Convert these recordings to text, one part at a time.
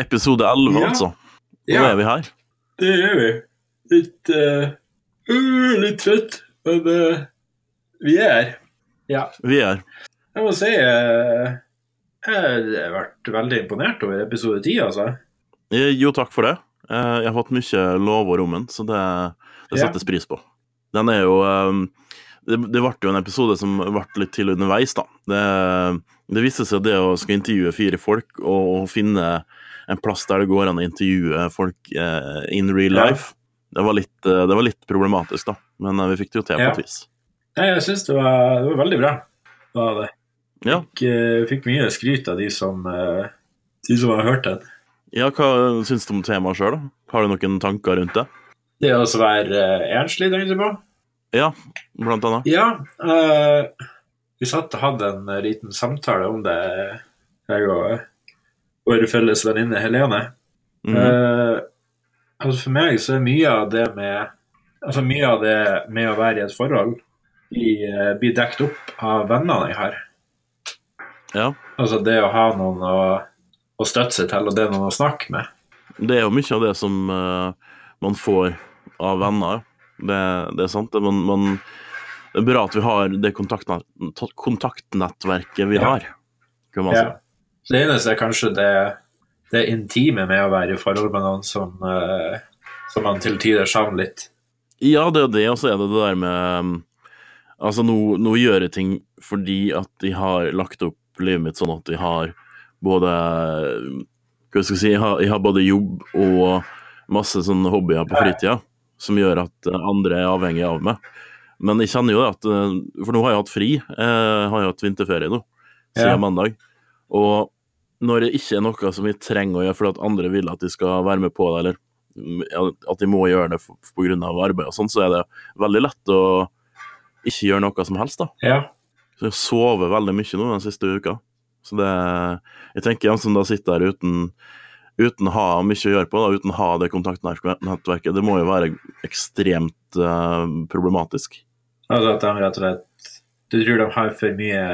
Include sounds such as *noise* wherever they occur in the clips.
Episode 11, Ja. altså. Nå Ja. er vi her. Det gjør vi. Litt uh, Litt trøtt, men uh, vi er her. Ja. Vi er Jeg må si uh, jeg har vært veldig imponert over episode 10, altså. Eh, Jo, takk for det. Eh, Jeg har fått mye lov om den, så det, det Ja. pris på. Den er jo eh, Det, det ble jo en episode som ble litt til underveis, da. Det, det viste seg det å skal intervjue fire folk og, finne en plass der det går an å intervjue folk eh, in real Ja. life. Det, var litt, eh, det var litt problematisk, da, men eh, vi fikk det jo til på et vis. Jeg syns det, var- det var veldig bra. Var det. Ja. Fikk, eh, fikk mye skryt av de som, de som har hørt den. ja, hva syns du om temaet sjøl? Har du noen tanker rundt det? Det å være enslig, tenkte du på? Ja, blant annet. Ja. uh, vi satt og hadde en eh, liten samtale om det, jeg og vår felles venninne Helene. Mm. Uh, altså for meg så er mye av det med Altså mye av det med å være i et forhold blir, uh, dekket opp av vennene jeg har. ja. Altså det å ha noen å, å støtte seg til, og det er noen å snakke med. Det er jo mye av det som uh, man får av venner. Det, det er sant. Men, man, det er bra at vi har det kontaktnett, kontaktnettverket vi har, kan man si. Ja. Det eneste er kanskje det, det intime med å være i forhold med noen som, eh, som man til tider savner litt. Ja, det er det, og så er det det der med um, Altså, nå, nå gjør jeg ting fordi at de har lagt opp livet mitt sånn at de har både Hva skal jeg si Jeg har, jeg har både jobb og masse sånne hobbyer på fritida som gjør at eh, andre er avhengig av meg. Men jeg kjenner jo at eh, For nå har jeg hatt fri. Jeg har jo hatt vinterferie nå, siden Ja. mandag. Og når det ikke er noe som jeg trenger å gjøre fordi at andre vil at de skal være med på det, eller mm, at de må gjøre det pga. arbeid og sånn, så er det veldig lett å ikke gjøre noe som helst, da. Ja. Så jeg sover veldig mye nå den siste uka. Så det Jeg tenker en som da sitter der uten uten å ha mye å gjøre på, da, uten å ha det kontaktnettverket, det må jo være ekstremt uh, problematisk. Altså at de rett og slett Du tror de har for mye,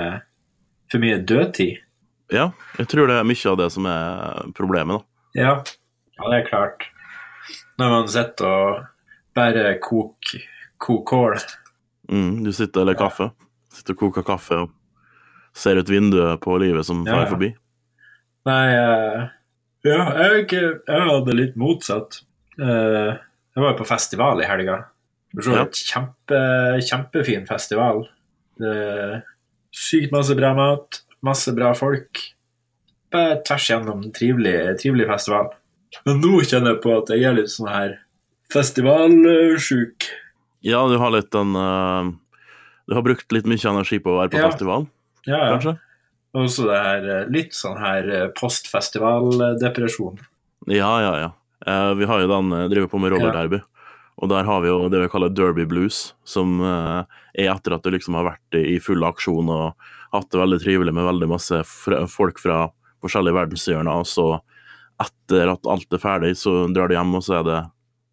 for mye dødtid? Ja, jeg tror det er mye av det som er problemet, da. Ja. ja, det er klart. Når man sitter og bare koker kok kål. Mm, du sitter eller kaffe. Sitter og koker kaffe og ser ut vinduet på livet som Ja, farer forbi. Nei, eh, ja, jeg, jeg hadde litt motsatt. Eh, jeg var jo på festival i helga. Ja. kjempe, kjempefin festival. Sykt masse bra mat, masse bra folk. Bare tvers gjennom en trivelig, trivelig festival. Men nå kjenner jeg på at jeg er litt sånn her festivalsjuk. Ja, du har litt den uh, Du har brukt litt mye energi på å være på Ja. festival, Ja, ja. kanskje? Og så det her eh, litt sånn her eh, postfestivaldepresjon. Ja, ja, ja. Eh, vi har jo den driver på med rollerderby. Ja. Og der har vi jo det vi kaller derby blues, som er etter at du liksom har vært i full aksjon og hatt det veldig trivelig med veldig masse folk fra forskjellige verdenshjørner, og så etter at alt er ferdig, så drar du hjem, og så er det,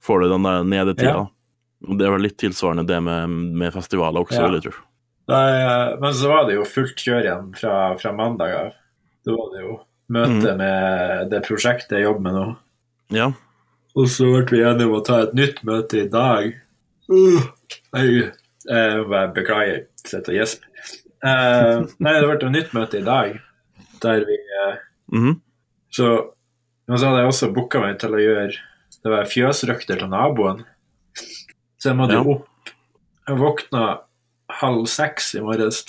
får du den der nedetida. Ja. Det er vel litt tilsvarende det med, med festivaler også, Ja. vil jeg tro. Nei, eh, men så var det jo fullt kjør igjen fra, fra mandag av. Da var det jo møte Mm. med det prosjektet jeg jobber med nå. Ja. Og så ble vi enige om å ta et nytt møte i dag. Uh, jeg, jeg må bare beklager, sitter og gjesper. Uh, nei, det ble et nytt møte i dag, der vi eh, Mhm. Så, men så hadde jeg også booka meg til å gjøre Det var fjøsrøkter til naboen. Så jeg måtte Ja. jo opp. Jeg våkna halv seks i morges.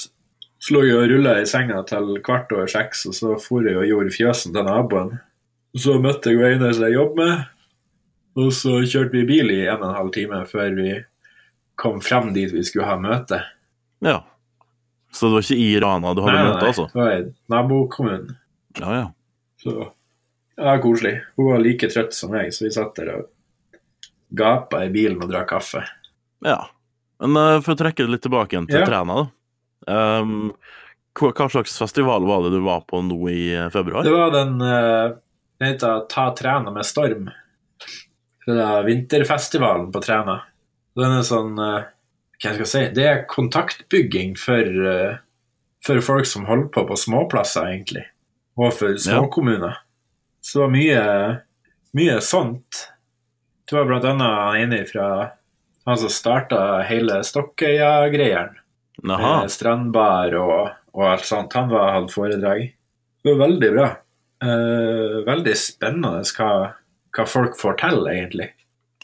Så lå jeg og rulla i senga til kvart over seks, og så for jeg og gjorde fjøsen til naboen. Og så møtte jeg Einar som jeg jobber med, og så kjørte vi bil i en og en halv time før vi kom frem dit vi skulle ha møte. ja. Så det var ikke i Rana du hadde møte, altså? Nei, det var i nabokommunen. Ja, ja. Så ja, koselig. Hun var like trøtt som meg, så vi satt der og gapa i bilen og drakk kaffe. Ja. Men uh, for å trekke det litt tilbake igjen til Ja. Træna, da. Um, hva, hva slags festival var det du var på nå i eh, februar? Det var den uh, Den heter Ta Træna med storm. Det er vinterfestivalen på Træna. Den er sånn uh, Hva skal jeg si Det er kontaktbygging for, uh, for folk som holder på på småplasser, egentlig. Og for småkommuner. Så det var mye, mye sånt. Det var blant annet enig fra han som starta hele Stokkøya-greiene. Med strandbar og, og alt sånt. Han var, hadde foredrag. Det var veldig bra. Eh, veldig spennende hva, hva folk får til, egentlig.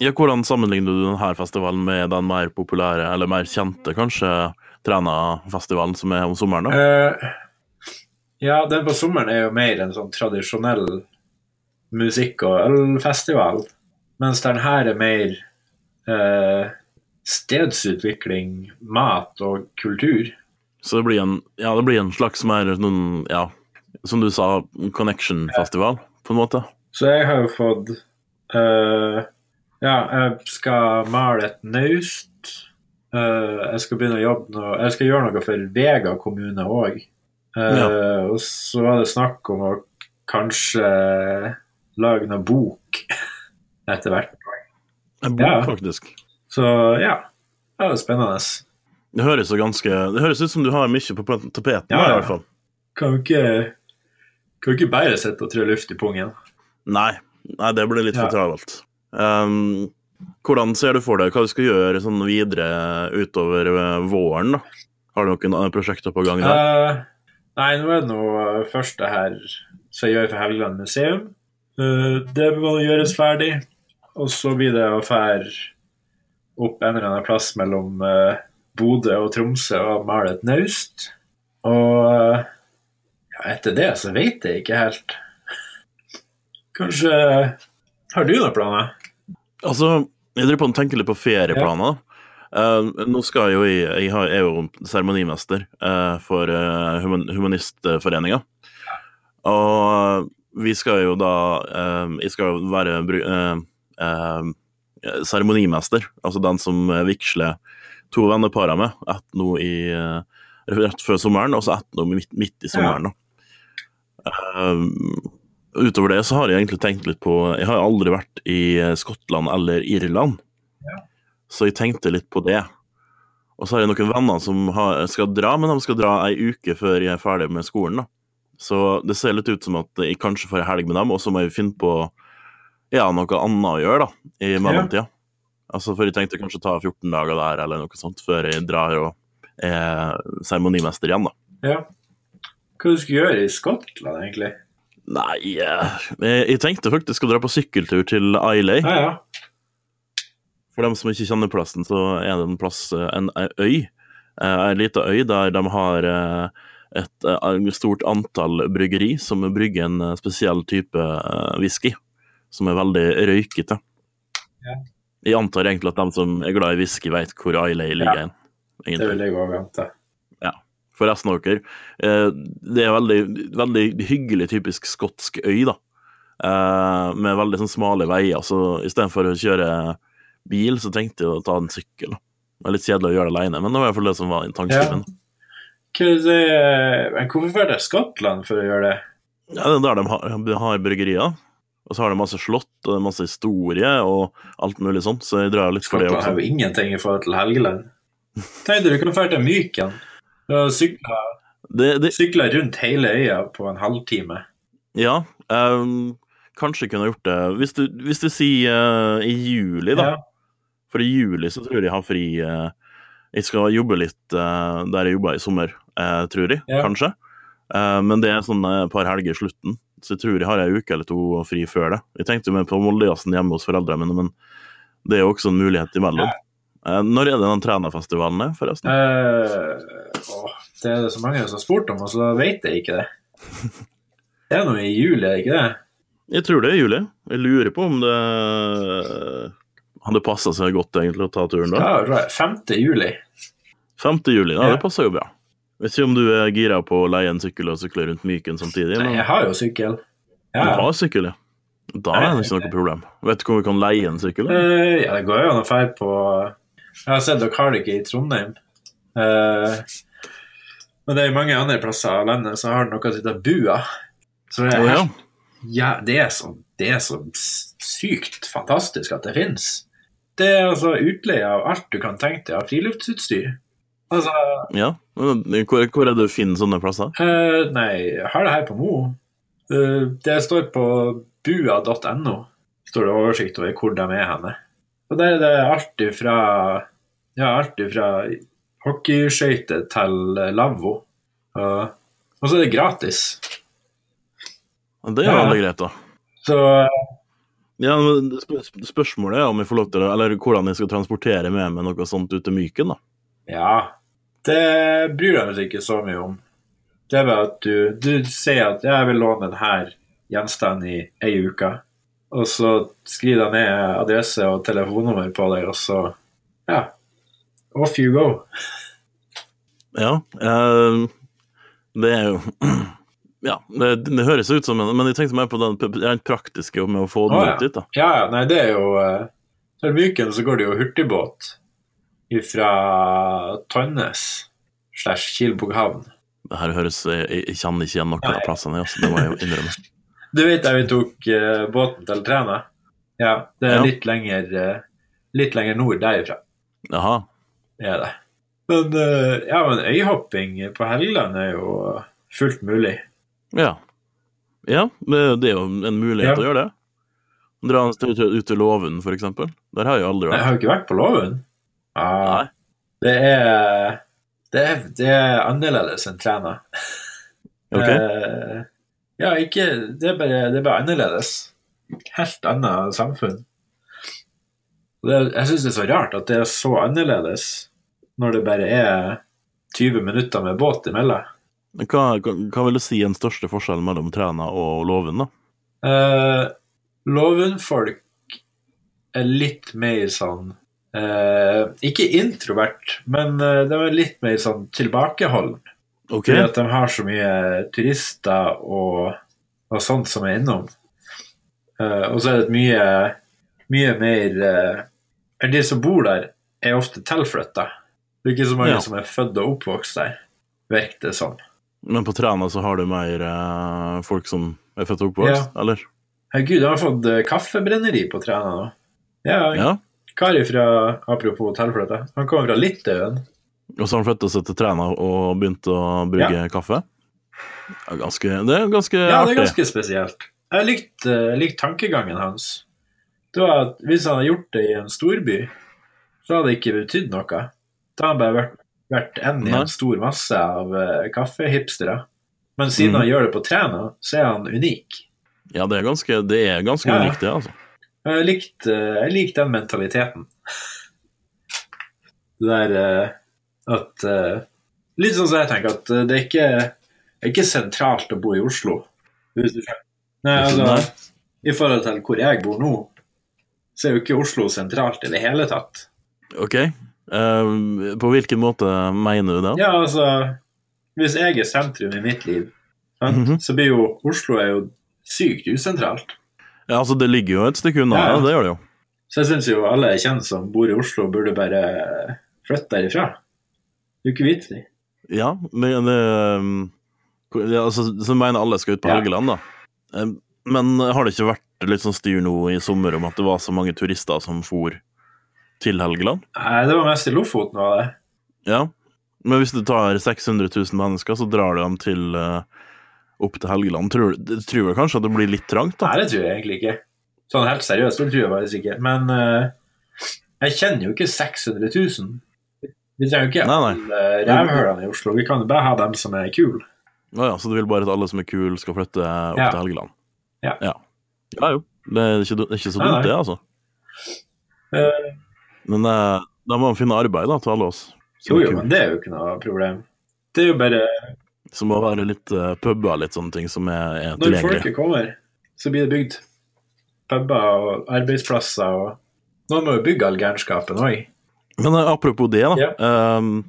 Ja, hvordan sammenligner du denne festivalen med den mer populære, eller mer kjente, kanskje, Træna-festivalen som er om sommeren? da? Eh, ja, den på sommeren er jo mer en sånn tradisjonell musikk- og ølfestival. Mens den her er mer eh, stedsutvikling, mat og kultur. Så det blir en, ja, det blir en slags mer noen, ja, som du sa, connection-festival, på en måte? Så jeg har jo fått uh, Ja, jeg skal male et naust. Uh, jeg skal begynne å jobbe noe Jeg skal gjøre noe for Vega kommune òg. Ja. Og så var det snakk om å kanskje lage noe bok *laughs* etter hvert. En bok, Ja. faktisk. Så ja, det var spennende. Det høres, ganske, det høres ut som du har mye på tapeten, Ja, i hvert fall. Kan jo ikke, kan ikke bare sitte og trø luft i pungen. Nei, nei det blir litt Ja. for travelt. Um, hvordan ser du for deg hva du skal gjøre sånn videre utover eh, våren? da? Har du noen andre prosjekter på gang? Eh, nei, nå er det noe første her som jeg gjør for Helgeland museum. Uh, det må gjøres ferdig. Og så blir det å fære opp en eller annen plass mellom uh, Bodø og Tromsø og male et naust. Og uh, ja, etter det så vet jeg ikke helt. Kanskje Har du noen planer? Altså, jeg driver på å tenke litt på ferieplaner. Eh, nå skal jo jeg, jeg har, er jo seremonimester uh, for uh, human, Humanistforeninga. Og vi skal jo da Jeg skal jo være eh, eh, seremonimester, altså den som eh, vigsler to venneparer med. Ett nå i eh, rett før sommeren, og så ett nå midt, midt i sommeren. Eh, utover det så har jeg egentlig tenkt litt på Jeg har aldri vært i eh, Skottland eller Irland, så jeg tenkte litt på det. Og så har jeg noen venner som har, skal dra, men de skal dra ei uke før jeg er ferdig med skolen. da. Så det ser litt ut som at jeg kanskje får ei helg med dem, og så må jeg finne på ja, noe annet å gjøre da, i mellomtida. Altså, for jeg tenkte kanskje ta 14 dager der, eller noe sånt, før jeg drar og er seremonimester igjen, da. Ja. Hva du skulle gjøre i Skottland, egentlig? Nei, eh, jeg, jeg tenkte faktisk å dra på sykkeltur til Islay. Ja, ja. For dem som ikke kjenner plassen, så er det en plass, eh, en, en øy. Eh, En liten øy der de har et, et eh, stort antall bryggeri som brygger en eh, spesiell type eh, whisky, som er veldig røykete. Ja. Jeg antar egentlig at de som er glad i whisky, vet hvor Islay ligger. hen, Det vil jeg òg ante. For resten av dere. Eh, Det er veldig, veldig hyggelig, typisk skotsk øy, da. Eh, Med veldig sånn smale veier. Så istedenfor å kjøre bil, så tenkte jeg å ta en sykkel. Det var litt kjedelig å gjøre det alene, men det var i hvert fall det som var tanken min. Er det- Men hvorfor drar til Skottland for å gjøre det? Ja, det er der de har, de har bryggerier. Og så har de masse slott og det er masse historie og alt mulig sånt, så jeg drar litt for det også. har også. jo ingenting i forhold til Helgeland. Tenkte du kan dra til Myken. og sykle sykla, Det, det, rundt hele øya på en halvtime. ja, um, kanskje kunne gjort det Hvis du, hvis du sier uh, i juli, da. Ja. For i juli så tror jeg jeg har fri Uh, Jeg skal jobbe litt uh, der jeg jobba i sommer, tror jeg, Ja. kanskje. Men det er sånn et par helger i slutten, så jeg tror jeg har ei uke eller to fri før det. Jeg tenkte mer på Moldejazzen hjemme hos foreldrene mine, men det er jo også en mulighet imellom. Eh, når er det den trenerfestivalen er, forresten? Uh, å, det er det så mange som har spurt om, og så vet jeg ikke det. Det er noe i juli, er det ikke det? Jeg tror det er juli. Jeg lurer på om det hadde passa seg godt egentlig å ta turen da. Ja, 5. juli. 5. juli, ja, Ja. det passer jo bra. Vet ikke om du er gira på å leie en sykkel og sykle rundt Myken samtidig? Nei, jeg har jo sykkel. Du har sykkel, ja. Da er det ikke noe problem. Vet du hvor vi kan leie en sykkel? Eh, ja, det går jo an å dra på Jeg har sett dere har det ikke i Trondheim. Uh, men det er mange andre plasser av landet så har noe som heter Bua. Så det er, oh, ja. ja, det, er så, det er så sykt fantastisk at det fins. Det er altså utleie av alt du kan tenke deg av friluftsutstyr. Altså ja. Hvor, hvor er det du finner sånne plasser? Uh, Nei, jeg har det her på Mo. Uh, det står på bua.no står det oversikt over hvor de er henne. Og der er det alt ifra ja, alt ifra hockeyskøyter til lavvo. Og, og så er det gratis. Det er jo veldig greit, da. Så Ja, men Spørsmålet er om jeg får lov til å, eller hvordan jeg skal transportere med meg noe sånt ut til Myken. da. ja, det bryr jeg meg ikke så mye om. Det er bare at du, du sier at 'jeg vil låne denne gjenstanden i ei uke', og så skriver jeg ned adresse og telefonnummer på deg, og så ja, off you go. Ja, eh, det er jo *clears throat* Ja, det, det høres ut som en Men jeg tenkte mer på den den praktiske med å få den oh, ja. ut dit. da. Ja, ja, nei, det er jo eh, Til Myken så går det jo hurtigbåt fra Tønnes slash Kilboghavn. Det her høres Jeg, jeg kjenner ikke igjen noen av Nei. plassene, altså, det må jeg innrømme. *laughs* Du vet jeg vi tok uh, båten til Træna? Ja, det er Ja. litt lenger uh, litt lenger nord derifra. Jaha. Det er det. Men uh, ja, men øyhopping på Helgeland er jo fullt mulig. Ja. Ja, det, er jo en mulighet Ja. å gjøre det. Dra en tur ut til Låven, eksempel. Der har jeg aldri vært. Jeg har jo ikke vært på Låven. Ja, det er det er, det er annerledes enn Træna. Ok. Eh, ja, ikke det er, bare, det er bare annerledes. Helt annet samfunn. Det, jeg syns det er så rart at det er så annerledes når det bare er 20 minutter med båt imellom. Hva, hva, hva vil du si er den største forskjellen mellom Træna og Låven, da? Uh, Låvenfolk er litt mer sånn eh, Ikke introvert, men eh, de er litt mer sånn tilbakeholden. Okay. Fordi at de har så mye turister og, og sånt som er innom. Eh, og så er det et mye, mye mer uh, De som bor der, er ofte tilflytta. Det er ikke så mange Ja. som er født og oppvokst der, virker det som. Men på Træna så har du mer folk som er født og oppvokst, eller? Herregud, jeg har fått kaffebrenneri på Træna nå. Ja, Ja. Kari fra Apropos hotellfløte, Han kommer fra Litauen. Og så har han flytta seg til Træna og begynt å kaffe. Ja, ganske, det er ganske Ja, det er artig. ganske spesielt. Jeg likte likte tankegangen hans. Det var at Hvis han hadde gjort det i en storby, så hadde det ikke betydd noe. Da hadde han bare vært, vært en i en stor masse av uh, kaffehipstere. Men siden mm. han gjør det på Træna, så er han unik. Ja, det er ganske, det er ganske ja. unikt, det, altså. Jeg likte jeg likte den mentaliteten. Det der eh, at eh, Litt sånn som jeg tenker, at eh, det er ikke, det er ikke sentralt å bo i Oslo. Nei, altså, I forhold til hvor jeg bor nå, så er jo ikke Oslo sentralt i det hele tatt. Ok. Uh, på hvilken måte mener du det? Ja, altså Hvis jeg er sentrum i mitt liv, sant, Mhm. så blir jo Oslo er jo sykt usentralt. Ja, altså, det ligger jo et stykke unna, Ja, ja, det gjør det jo. Så jeg syns jo alle jeg kjenner som bor i Oslo, burde bare flytte derifra. Du ikke vits det. Ja, men det um, ja, altså, Så mener alle skal ut på Ja. Helgeland, da. Eh, Men har det ikke vært litt sånn styr nå i sommer om at det var så mange turister som for til Helgeland? Nei, det var mest i Lofoten, var det. Ja. Men hvis du tar 600 000 mennesker, så drar du dem til eh, opp til Helgeland. Tror, du- tror jeg kanskje at det blir litt trangt, da? Nei, det tror jeg egentlig ikke. Sånn helt seriøst, tror jeg faktisk ikke. Men uh, jeg kjenner jo ikke 600 000. Vi trenger jo ikke alle rævhølene i Oslo. Vi kan jo bare ha dem som er kule. Å ja, så du vil bare at alle som er kule, skal flytte opp Ja. til Helgeland? Ja. ja. Ja, jo. Det er ikke, det er ikke så dumt, det, altså. Uh, Men uh, da må man finne arbeid, da, til alle oss. jo, jo, men det er jo ikke noe problem. Det er jo bare Så må være litt uh, puber, litt sånne ting som er, er Når tilgjengelige. folket kommer, så blir det bygd puber og arbeidsplasser og Noen må jo bygge all gærenskapen òg. Men uh, apropos det, da. Ja. Um,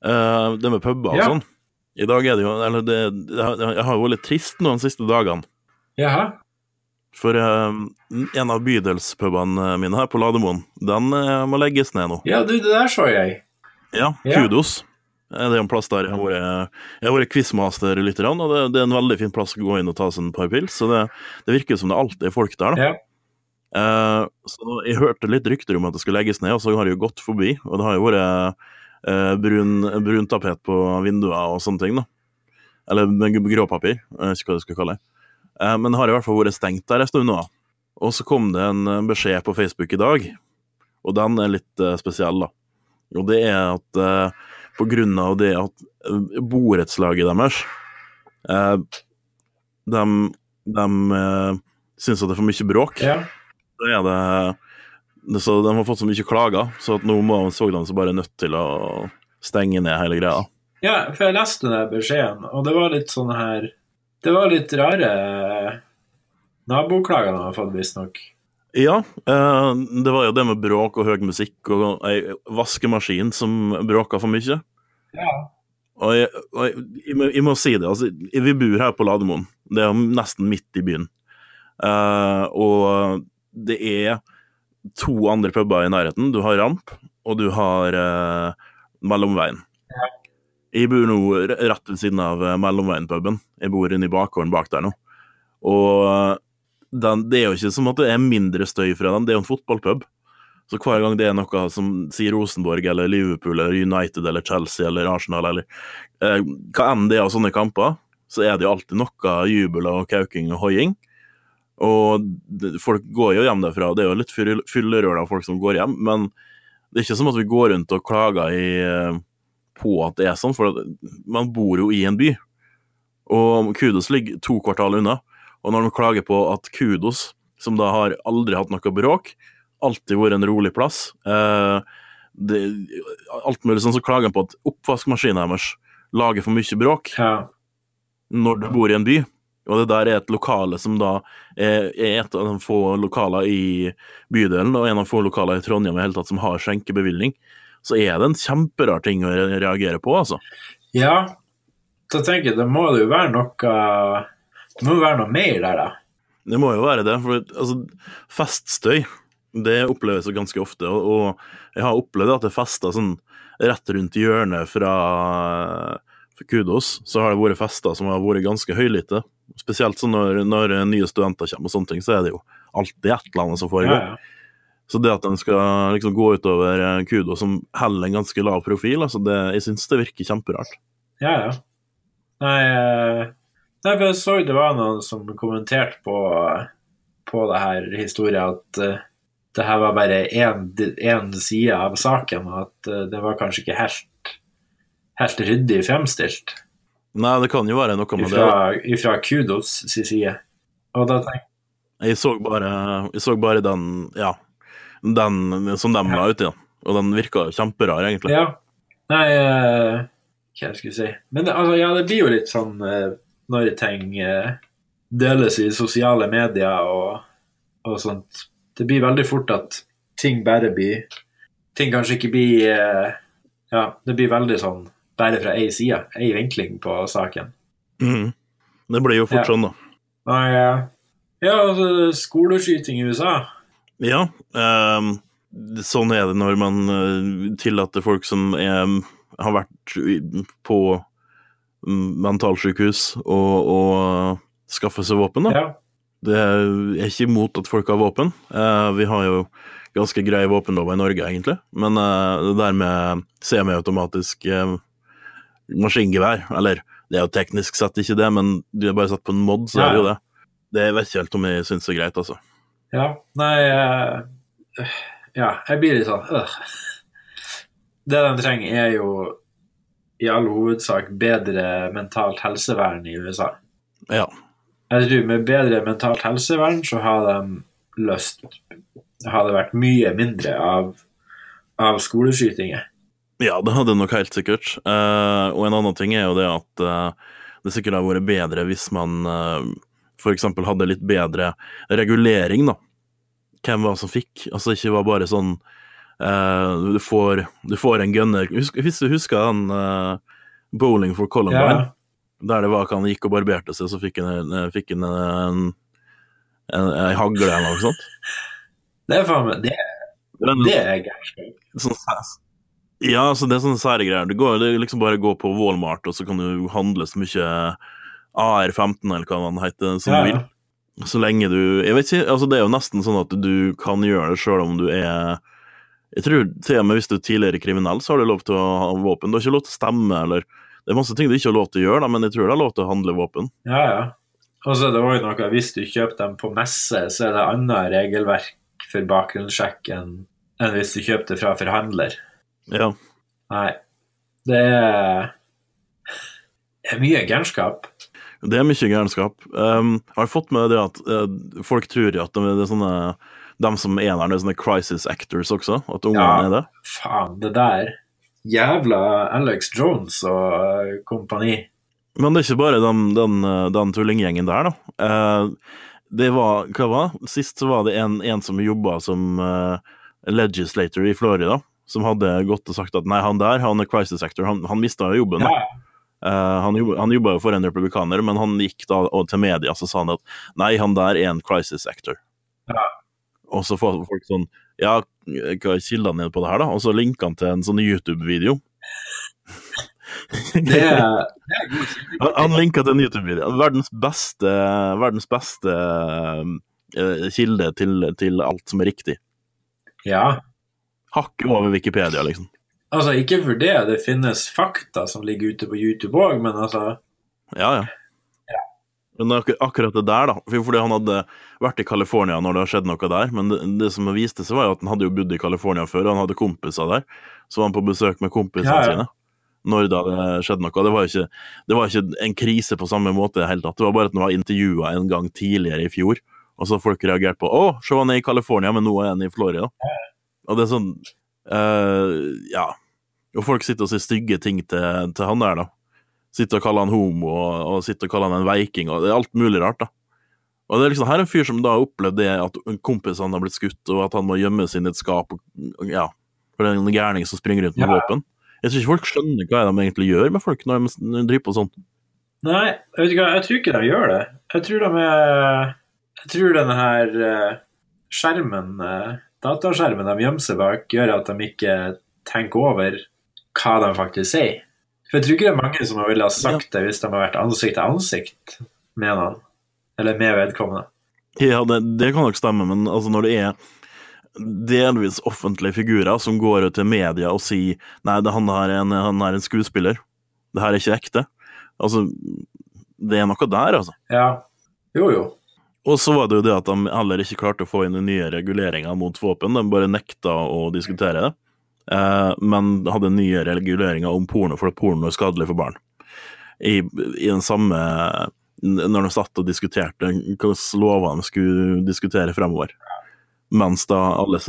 uh, det med puber og Ja. sånn. I dag er det jo Eller det, jeg har jo vært litt trist nå de siste dagene. Jaha. For ehm, en av bydelspubene mine her på Lademoen, den må legges ned nå. Ja, du, det der så jeg. Ja, Ja. kudos. Eh, Det er en plass der jeg har vært, jeg har vært quizmaster litt, og det, det er en veldig fin plass å gå inn og ta seg en par pils. Så det, det virker som det alltid er folk der, da. Ja. Eh, så jeg hørte litt rykter om at det skulle legges ned, og så har det jo gått forbi. Og det har jo vært eh, brun, bruntapet på vinduer og sånne ting, da. Eller med gråpapir, jeg ikke hva det skal kalle det. Eh, men det har i hvert fall vært stengt der en stund nå. Og så kom det en eh, beskjed på Facebook i dag, og den er litt eh, spesiell, da. Og det er at eh, på grunn av det at eh, borettslaget deres eh, De, de eh, syns at det er for mye bråk. Ja. Så er det, det så De har fått så mye klager, så at nå må seg bare nødt til å stenge ned hele greia. ja, for jeg leste den beskjeden, og det var litt sånn her Det var litt rare naboklager de har fått, visstnok. Ja, eh, det var jo det med bråk og høy musikk og ei vaskemaskin som bråka for mye. Ja. Og jeg, og jeg, jeg, må, si det, altså, vi bor her på Lademoen. Det er nesten midt i byen. Uh, og det er to andre puber i nærheten. Du har Ramp, og du har uh, Mellomveien. Jeg bor nå rett ved siden av Mellomveien-puben. Jeg bor inne i bakgården bak der nå. Og den, det er jo ikke som at det er mindre støy fra den, det er jo en fotballpub. Så hver gang det er noe som sier Rosenborg eller Liverpool eller United eller Chelsea eller Arsenal eller eh, hva enn det er av sånne kamper, så er det jo alltid noe jubel og kauking og hoiing. Og folk går jo hjem derfra. Det er jo litt fyllerøl av folk som går hjem, men det er ikke som at vi går rundt og klager i, eh, på at det er sånn, for man bor jo i en by. Og Kudos ligger to kvartal unna. Og når de klager på at Kudos, som da har aldri hatt noe bråk, alltid vært en rolig plass eh, det, Alt mulig sånn så klager de på at oppvaskmaskinen deres lager for mye bråk ja. når du bor i en by. Og det der er et lokale som da er, er et av de få lokaler i bydelen, og en av de få lokaler i Trondheim i hele tatt som har skjenkebevilgning. Så er det en kjemperar ting å reagere på, altså. ja. da tenker jeg, det må det jo være noe Det må jo være noe mer der, da. Det må jo være det. For altså, feststøy, det oppleves jo ganske ofte. Og, jeg har opplevd at det fester sånn rett rundt hjørnet fra Kudos, så har det vært fester som har vært ganske høylytte. Spesielt sånn når, når nye studenter kommer og sånne ting, så er det jo alltid et eller annet som foregår. ja. Så det at den skal liksom gå utover Kudos Kudo som holder en ganske lav profil, altså det, jeg syns det virker kjemperart. ja, ja. Nei, eh, nei, for jeg så det var noen som kommenterte på, på det her historien at uh, det her var bare én side av saken, og at uh, det var kanskje ikke helt, helt ryddig fremstilt Nei, det kan jo være noe med det. ifra, ifra Kudos sin side. Og da tenkte Jeg så bare, jeg så bare den, ja, den som de la ut i, Og den virka kjemperar, egentlig. Ja. Nei, uh, hva jeg si Men det, altså, ja, det blir jo litt sånn eh, når ting eh, deles i sosiale medier og, og sånt. Det blir veldig fort at ting bare blir Ting kanskje ikke blir eh, Ja, det blir veldig sånn bare fra ei side, ei vinkling på saken. Mm. Det blir jo fort Ja. sånn, da. Nei, ja, ja, altså skoleskyting i USA. Ja, ehm, sånn er det når man eh, tillater folk som er, har vært på mentalsykehus og, og skaffe seg våpen, da. Ja. Det er ikke imot at folk har våpen. Eh, vi har jo ganske greie våpenlover i Norge, egentlig. Men eh, det der med semiautomatisk eh, maskingevær, eller det er jo teknisk sett ikke det, men du er bare satt på en mod, så er det jo det. Det vet ikke helt om jeg syns er greit, altså. Ja, nei eh, Ja, jeg blir litt sånn øh. Det de trenger, er jo i all hovedsak bedre mentalt helsevern i USA. Ja. Jeg tror med bedre mentalt helsevern så har de løst Har det vært mye mindre av, av skoleskytinger. Ja, det hadde nok helt sikkert. Uh, og en annen ting er jo det at uh, det sikkert hadde vært bedre hvis man uh, f.eks. hadde litt bedre regulering, da. Hvem var som fikk? Altså ikke var bare sånn eh, du, får, du får en gunner Husk, Hvis du husker den uh, Bowling for Columbine, der det var at han gikk og barberte seg, så fikk han en, fikk han en, en, en hagle eller noe sånt. Det er faen meg Det, Det er gærent. sånn. Ja, så det er sånne sære greier. Det, går, det liksom bare å gå på Walmart, og så kan du handle så mye AR-15, eller hva den heter, som Ja, du vil. Så lenge du Jeg vet ikke, altså det er jo nesten sånn at du kan gjøre det sjøl om du er Jeg tror til og med hvis du er tidligere kriminell, så har du lov til å ha våpen. Du har ikke lov til å stemme, eller Det er masse ting du ikke har lov til å gjøre, da, men jeg tror du har lov til å handle våpen. Ja, ja. Og så er det også noe, hvis du kjøper dem på messe, så er det annet regelverk for bakgrunnssjekk enn hvis du kjøper det fra forhandler. Ja. Nei. Det er, det er mye gærenskap. Det er mye gærenskap. Um, har du fått med det at uh, folk tror at det er sånne de som er det er sånne crisis actors også? At ungene Ja. er det? Faen, det der. Jævla Alex Jones og øh, kompani. Men det er ikke bare den, den, uh, den tullinggjengen der, da. Uh, det var Hva var? Sist så var det en, en som jobba som legislator i Florida, som hadde gått og sagt at nei, han der, han er crisis actor, han, han mista jo jobben. Ja. Uh, han, jobba, han jobba jo for en republikaner, men han gikk da til media så sa han at nei, han der er en crisis actor. Ja. Og så får folk sånn Ja, hva er kildene dine på det her, da? Og så linker han til en sånn YouTube-video. Det er, det er. Han, han linka til en YouTube-video. Verdens beste, verdens beste eh, kilde til, til alt som er riktig. Ja. Hakket over Wikipedia, liksom. Altså, ikke for det, det finnes fakta som ligger ute på YouTube òg, men altså Ja, ja. Men ak akkurat det der, da. Fordi han hadde vært i California når det har skjedd noe der. Men det, det som viste seg, var jo at han hadde jo bodd i California før, og han hadde kompiser der. Så var han på besøk med kompisene Ja, ja. sine når det hadde skjedd noe. Det var, ikke, det var ikke en krise på samme måte i det hele tatt. Det var bare at han var intervjua en gang tidligere i fjor, og så har folk reagert på 'Å, se han er i California, men nå er han i Florida'. Og det er sånn uh, Ja. Og folk sitter og sier stygge ting til, til han der, da. Sitter og kaller han homo, og, og sitter og kaller han en veiking, og det er alt mulig rart, da. Og det er liksom, her er en fyr som da har opplevd det at en kompis han har blitt skutt, og at han må gjemme seg i et skap, og, ja, for det er en gærning som springer rundt med Ja. våpen. Jeg tror ikke folk skjønner hva de egentlig gjør med folk når de, driver på sånn. Nei, jeg vet ikke hva, jeg tror ikke de gjør det. Jeg tror de er Jeg tror denne her eh, skjermen, eh, dataskjermen de gjemmer seg bak, gjør at de ikke tenker over hva de faktisk sier. For jeg tror ikke det er mange som ville ha sagt det hvis de har vært ansikt til ansikt med noen. Eller med vedkommende. Ja, det, det kan nok stemme, men altså når det er delvis offentlige figurer som går ut til media og sier nei, det, han, er en, han er en skuespiller, det her er ikke ekte. Altså, det er noe der, altså. Ja. Jo, jo. Og så var det jo det at de heller ikke klarte å få inn de nye reguleringer mot våpen, de bare nekta å diskutere det. Eh, men hadde nye reguleringer om porno, for porno er skadelig for barn. I, i den samme Når de satt og diskuterte hvilke lover de skulle diskutere fremover. Mens da alle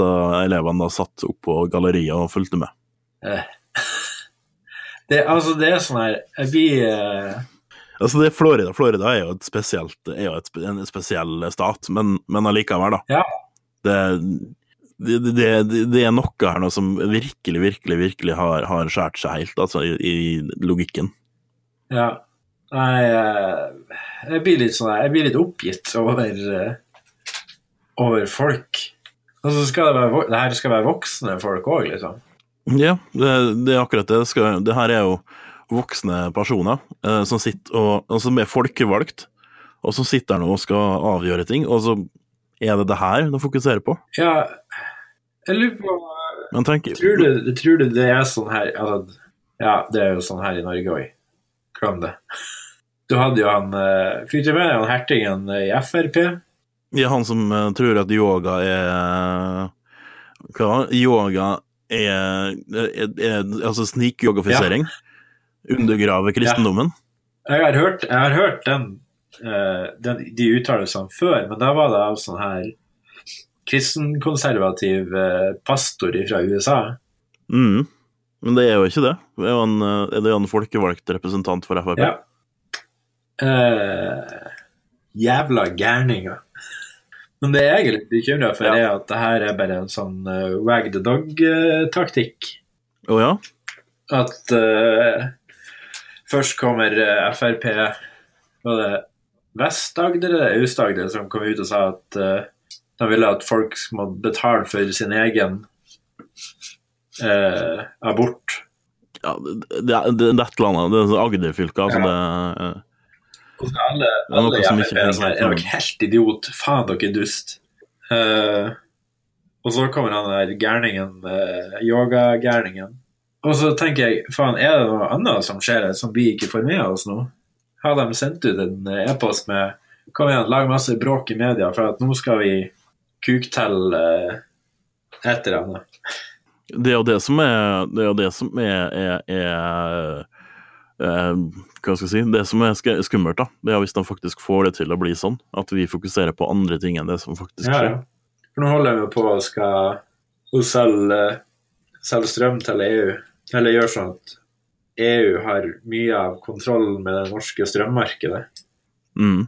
elevene da satt opp på galleriet og fulgte med. Eh. Det, altså, det er sånn her Jeg blir eh, Altså, det er Florida Florida er jo, spesielt, er jo et, en spesiell stat, men, men allikevel, da. Ja. Det, det, det, det, er noe her nå som virkelig, virkelig, virkelig har, har skåret seg helt, altså, i, i logikken. Ja. Nei, eh, jeg blir litt sånn Jeg blir litt oppgitt over eh, over folk. Og så skal det være det her skal være voksne folk òg, liksom. Ja, det, det er akkurat det. Skal, det her er jo voksne personer eh, som sitter og, og som er folkevalgt, og som sitter nå og skal avgjøre ting, og så er det det her de fokuserer på. Ja, jeg lurer på Tror du, tror du det er sånn her altså, Ja, det er jo sånn her i Norge òg. Glem det. Du hadde jo han uh, Fikk du med deg han hertigen i Frp? Ja, han som uh, tror at yoga er Hva? Yoga er, er, er altså snikyogafisering. Undergrave kristendommen. Jeg har hørt, jeg har hørt den, uh, den, de uttalelsene før, men da var det av sånn her kristenkonservativ uh, pastor fra USA. Mm. Men det er jo ikke det. Det er jo en, eh, er det en folkevalgt representant for Frp. Ja. Uh, jævla gærninger. Men det jeg er litt bekymra for, Ja. er at det her er bare en sånn uh, wag the dog-taktikk. Å ja? At uh, først kommer eh, Frp Var det Vest-Agder eller Aust-Agder som kom ut og sa at eh, de ville at folk må betale for sin egen eh, abort. ja det, det, det er et eller annet. Det er sånn Agder-fylket, altså det alle, Det noe alle i som Frp ikke er sånn Er dere helt idiot? Faen, dere er dust. Eh, og så kommer han der gærningen, uh, yoga-gærningen. Og så tenker jeg, faen, er det noe annet som skjer her som vi ikke får med oss nå? Har de sendt ut en e-post med kom igjen, lag masse bråk i media for at nå skal vi kuktelle til et eller annet. Det er jo det som er Det er jo det som er, er, er eh, Hva skal jeg si Det som er skummelt, da, det er hvis de faktisk får det til å bli sånn. At vi fokuserer på andre ting enn det som faktisk skjer. ja. ja. For nå holder vi på å skal hun selge, selge strøm til EU. Eller gjøre sånn at EU har mye av kontrollen med det norske strømmarkedet. Mm.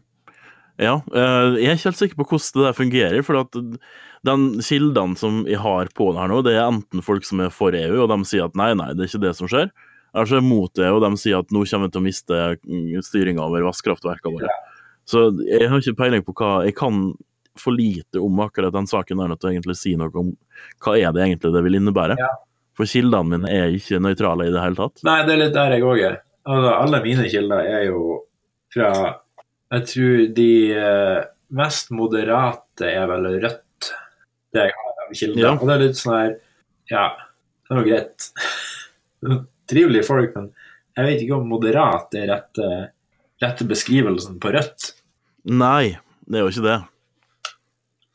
Ja, eh, jeg er ikke helt sikker på hvordan det der fungerer. For at den kildene som jeg har på det her nå, det er enten folk som er for EU, og de sier at nei, nei, det er ikke det som skjer. Eller så er mot det, og de sier at nå kommer vi til å miste styringa over vannkraftverkene våre. Så jeg har ikke peiling på hva Jeg kan for lite om akkurat den saken der til å egentlig si noe om hva er det egentlig det vil innebære. Ja. For kildene mine er ikke nøytrale i det hele tatt. Nei, det er litt der jeg òg er. Altså, alle mine kilder er jo fra Jeg tror de eh, mest moderate er vel Rødt, det jeg har av kilder. Ja. Og det er litt sånn her Ja, det er jo greit. Trivelige folk, men jeg vet ikke om moderat er rette, rette beskrivelsen på Rødt. Nei, det er jo ikke det.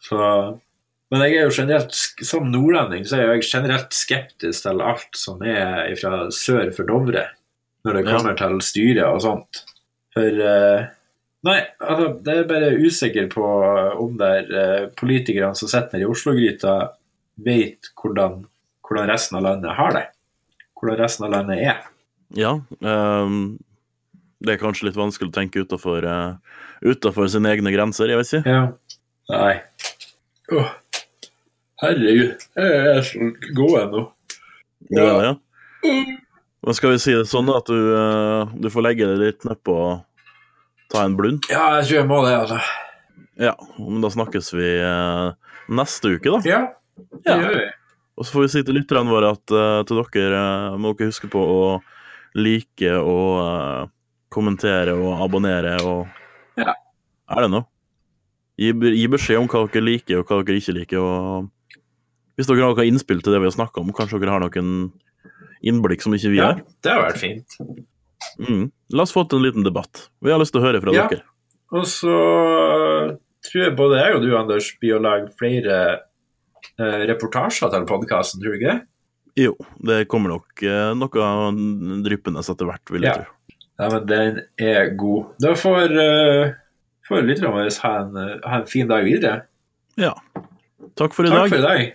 Så men jeg er jo generelt, som nordlending så er jeg generelt skeptisk til alt som er fra sør for Dovre, når det Ja. kommer til styret og sånt. For eh, Nei, altså, det er bare usikker på om der eh, politikerne som sitter i Oslo-gryta, vet hvordan, hvordan resten av landet har det. Hvordan resten av landet er. Ja. ehm, det er kanskje litt vanskelig å tenke utafor uh, sine egne grenser, jeg vet ikke. Ja. Nei. Oh, herregud. Jeg er så god ennå. Ja. Ja, ja. Men skal vi si det sånn at du, uh, du får legge deg litt nedpå ta en blund? Ja, jeg tror jeg må det, altså. Ja, men da snakkes vi eh, neste uke, da. Ja, det Ja. gjør vi. Og så får vi si til lytterne våre at uh, til dere uh, må dere huske på å like og uh, kommentere og abonnere og Ja. Er det noe? Gi, gi beskjed om hva dere liker og hva dere ikke liker. og Hvis dere har noe innspill til det vi har snakka om, kanskje dere har noen innblikk som ikke vi har? Ja, det har vært fint. Mm. La oss få til en liten debatt. Vi har lyst til å høre fra Ja. dere. Og så tror jeg både jeg og du, Anders, blir å lage flere eh, reportasjer til podkasten, tror du ikke det? Jo, det kommer nok eh, noe dryppende etter hvert, vil jeg Ja. tro. Ja, men den er god. Da får, uh, får lytterne våre ha, eh, ha en fin dag videre. Ja. Takk for i Takk dag. for i dag.